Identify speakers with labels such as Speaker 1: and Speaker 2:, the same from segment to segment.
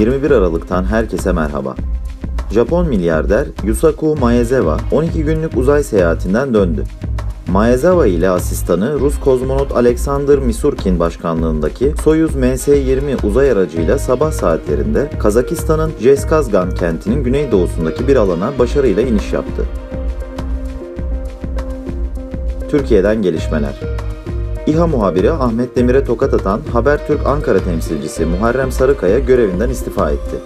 Speaker 1: 21 Aralık'tan herkese merhaba. Japon milyarder Yusaku Maezawa 12 günlük uzay seyahatinden döndü. Maezawa ile asistanı Rus kozmonot Alexander Misurkin başkanlığındaki Soyuz MS-20 uzay aracıyla sabah saatlerinde Kazakistan'ın Jeskazgan kentinin güneydoğusundaki bir alana başarıyla iniş yaptı. Türkiye'den gelişmeler. İHA muhabiri Ahmet Demir'e tokat atan Habertürk Ankara temsilcisi Muharrem Sarıkaya görevinden istifa etti.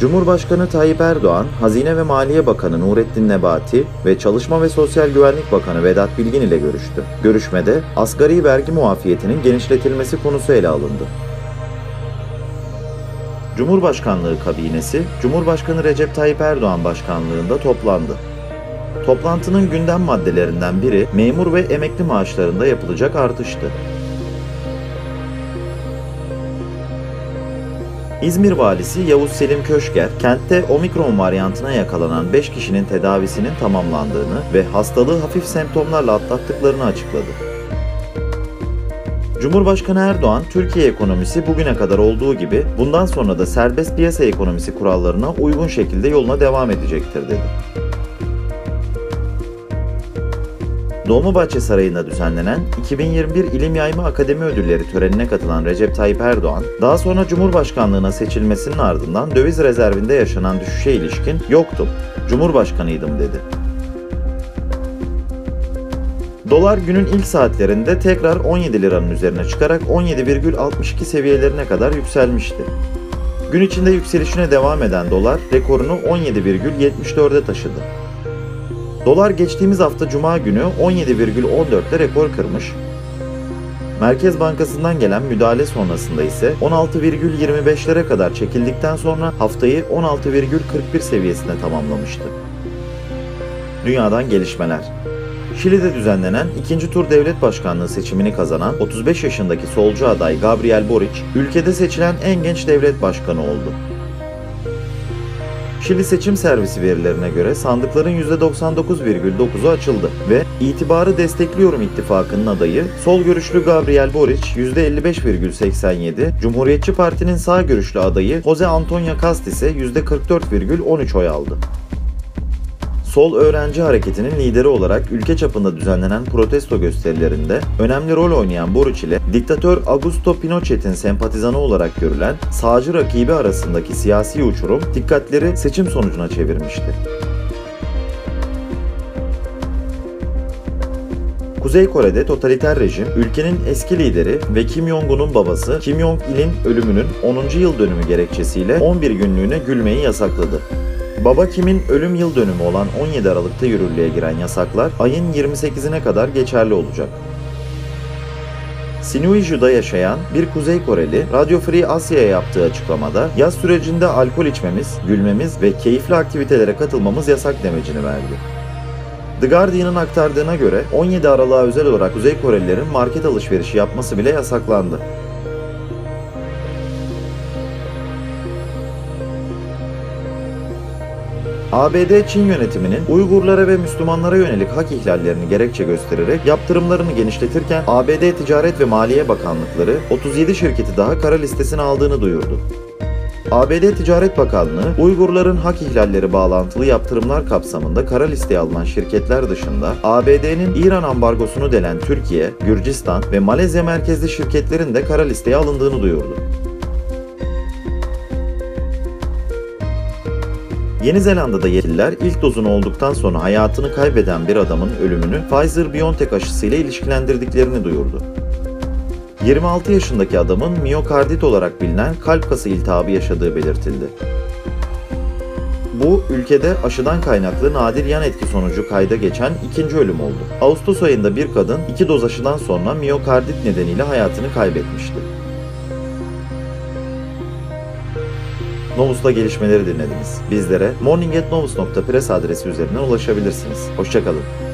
Speaker 1: Cumhurbaşkanı Tayyip Erdoğan, Hazine ve Maliye Bakanı Nurettin Nebati ve Çalışma ve Sosyal Güvenlik Bakanı Vedat Bilgin ile görüştü. Görüşmede asgari vergi muafiyetinin genişletilmesi konusu ele alındı. Cumhurbaşkanlığı kabinesi, Cumhurbaşkanı Recep Tayyip Erdoğan başkanlığında toplandı. Toplantının gündem maddelerinden biri memur ve emekli maaşlarında yapılacak artıştı. İzmir valisi Yavuz Selim Köşker, kentte omikron varyantına yakalanan 5 kişinin tedavisinin tamamlandığını ve hastalığı hafif semptomlarla atlattıklarını açıkladı. Cumhurbaşkanı Erdoğan, Türkiye ekonomisi bugüne kadar olduğu gibi bundan sonra da serbest piyasa ekonomisi kurallarına uygun şekilde yoluna devam edecektir dedi. Dolmabahçe Sarayı'nda düzenlenen 2021 İlim Yayma Akademi Ödülleri törenine katılan Recep Tayyip Erdoğan, daha sonra Cumhurbaşkanlığına seçilmesinin ardından döviz rezervinde yaşanan düşüşe ilişkin yoktum, Cumhurbaşkanıydım dedi. Dolar günün ilk saatlerinde tekrar 17 liranın üzerine çıkarak 17,62 seviyelerine kadar yükselmişti. Gün içinde yükselişine devam eden dolar rekorunu 17,74'e taşıdı. Dolar geçtiğimiz hafta Cuma günü 17,14'te rekor kırmış. Merkez Bankası'ndan gelen müdahale sonrasında ise 16,25'lere kadar çekildikten sonra haftayı 16,41 seviyesine tamamlamıştı. Dünyadan gelişmeler. Şili'de düzenlenen ikinci tur devlet başkanlığı seçimini kazanan 35 yaşındaki solcu aday Gabriel Boric, ülkede seçilen en genç devlet başkanı oldu. Şili seçim servisi verilerine göre sandıkların %99,9'u açıldı ve itibarı destekliyorum ittifakının adayı sol görüşlü Gabriel Boric %55,87, Cumhuriyetçi Parti'nin sağ görüşlü adayı Jose Antonio Cast ise %44,13 oy aldı. Sol Öğrenci Hareketi'nin lideri olarak ülke çapında düzenlenen protesto gösterilerinde önemli rol oynayan Boric ile diktatör Augusto Pinochet'in sempatizanı olarak görülen sağcı rakibi arasındaki siyasi uçurum dikkatleri seçim sonucuna çevirmişti. Kuzey Kore'de totaliter rejim, ülkenin eski lideri ve Kim Jong-un'un babası Kim Jong-il'in ölümünün 10. yıl dönümü gerekçesiyle 11 günlüğüne gülmeyi yasakladı. Baba Kim'in ölüm yıl dönümü olan 17 Aralık'ta yürürlüğe giren yasaklar ayın 28'ine kadar geçerli olacak. Sinuiju'da yaşayan bir Kuzey Koreli, Radio Free Asya'ya yaptığı açıklamada yaz sürecinde alkol içmemiz, gülmemiz ve keyifli aktivitelere katılmamız yasak demecini verdi. The Guardian'ın aktardığına göre 17 Aralık'a özel olarak Kuzey Korelilerin market alışverişi yapması bile yasaklandı. ABD Çin yönetiminin Uygurlara ve Müslümanlara yönelik hak ihlallerini gerekçe göstererek yaptırımlarını genişletirken ABD Ticaret ve Maliye Bakanlıkları 37 şirketi daha kara listesine aldığını duyurdu. ABD Ticaret Bakanlığı, Uygurların hak ihlalleri bağlantılı yaptırımlar kapsamında kara listeye alınan şirketler dışında ABD'nin İran ambargosunu delen Türkiye, Gürcistan ve Malezya merkezli şirketlerin de kara listeye alındığını duyurdu. Yeni Zelanda'da yetkililer ilk dozunu olduktan sonra hayatını kaybeden bir adamın ölümünü Pfizer-BioNTech aşısıyla ilişkilendirdiklerini duyurdu. 26 yaşındaki adamın miyokardit olarak bilinen kalp kası iltihabı yaşadığı belirtildi. Bu ülkede aşıdan kaynaklı nadir yan etki sonucu kayda geçen ikinci ölüm oldu. Ağustos ayında bir kadın iki doz aşıdan sonra miyokardit nedeniyle hayatını kaybetmişti. Novus'ta gelişmeleri dinlediniz. Bizlere morning.novus.press adresi üzerinden ulaşabilirsiniz. Hoşçakalın.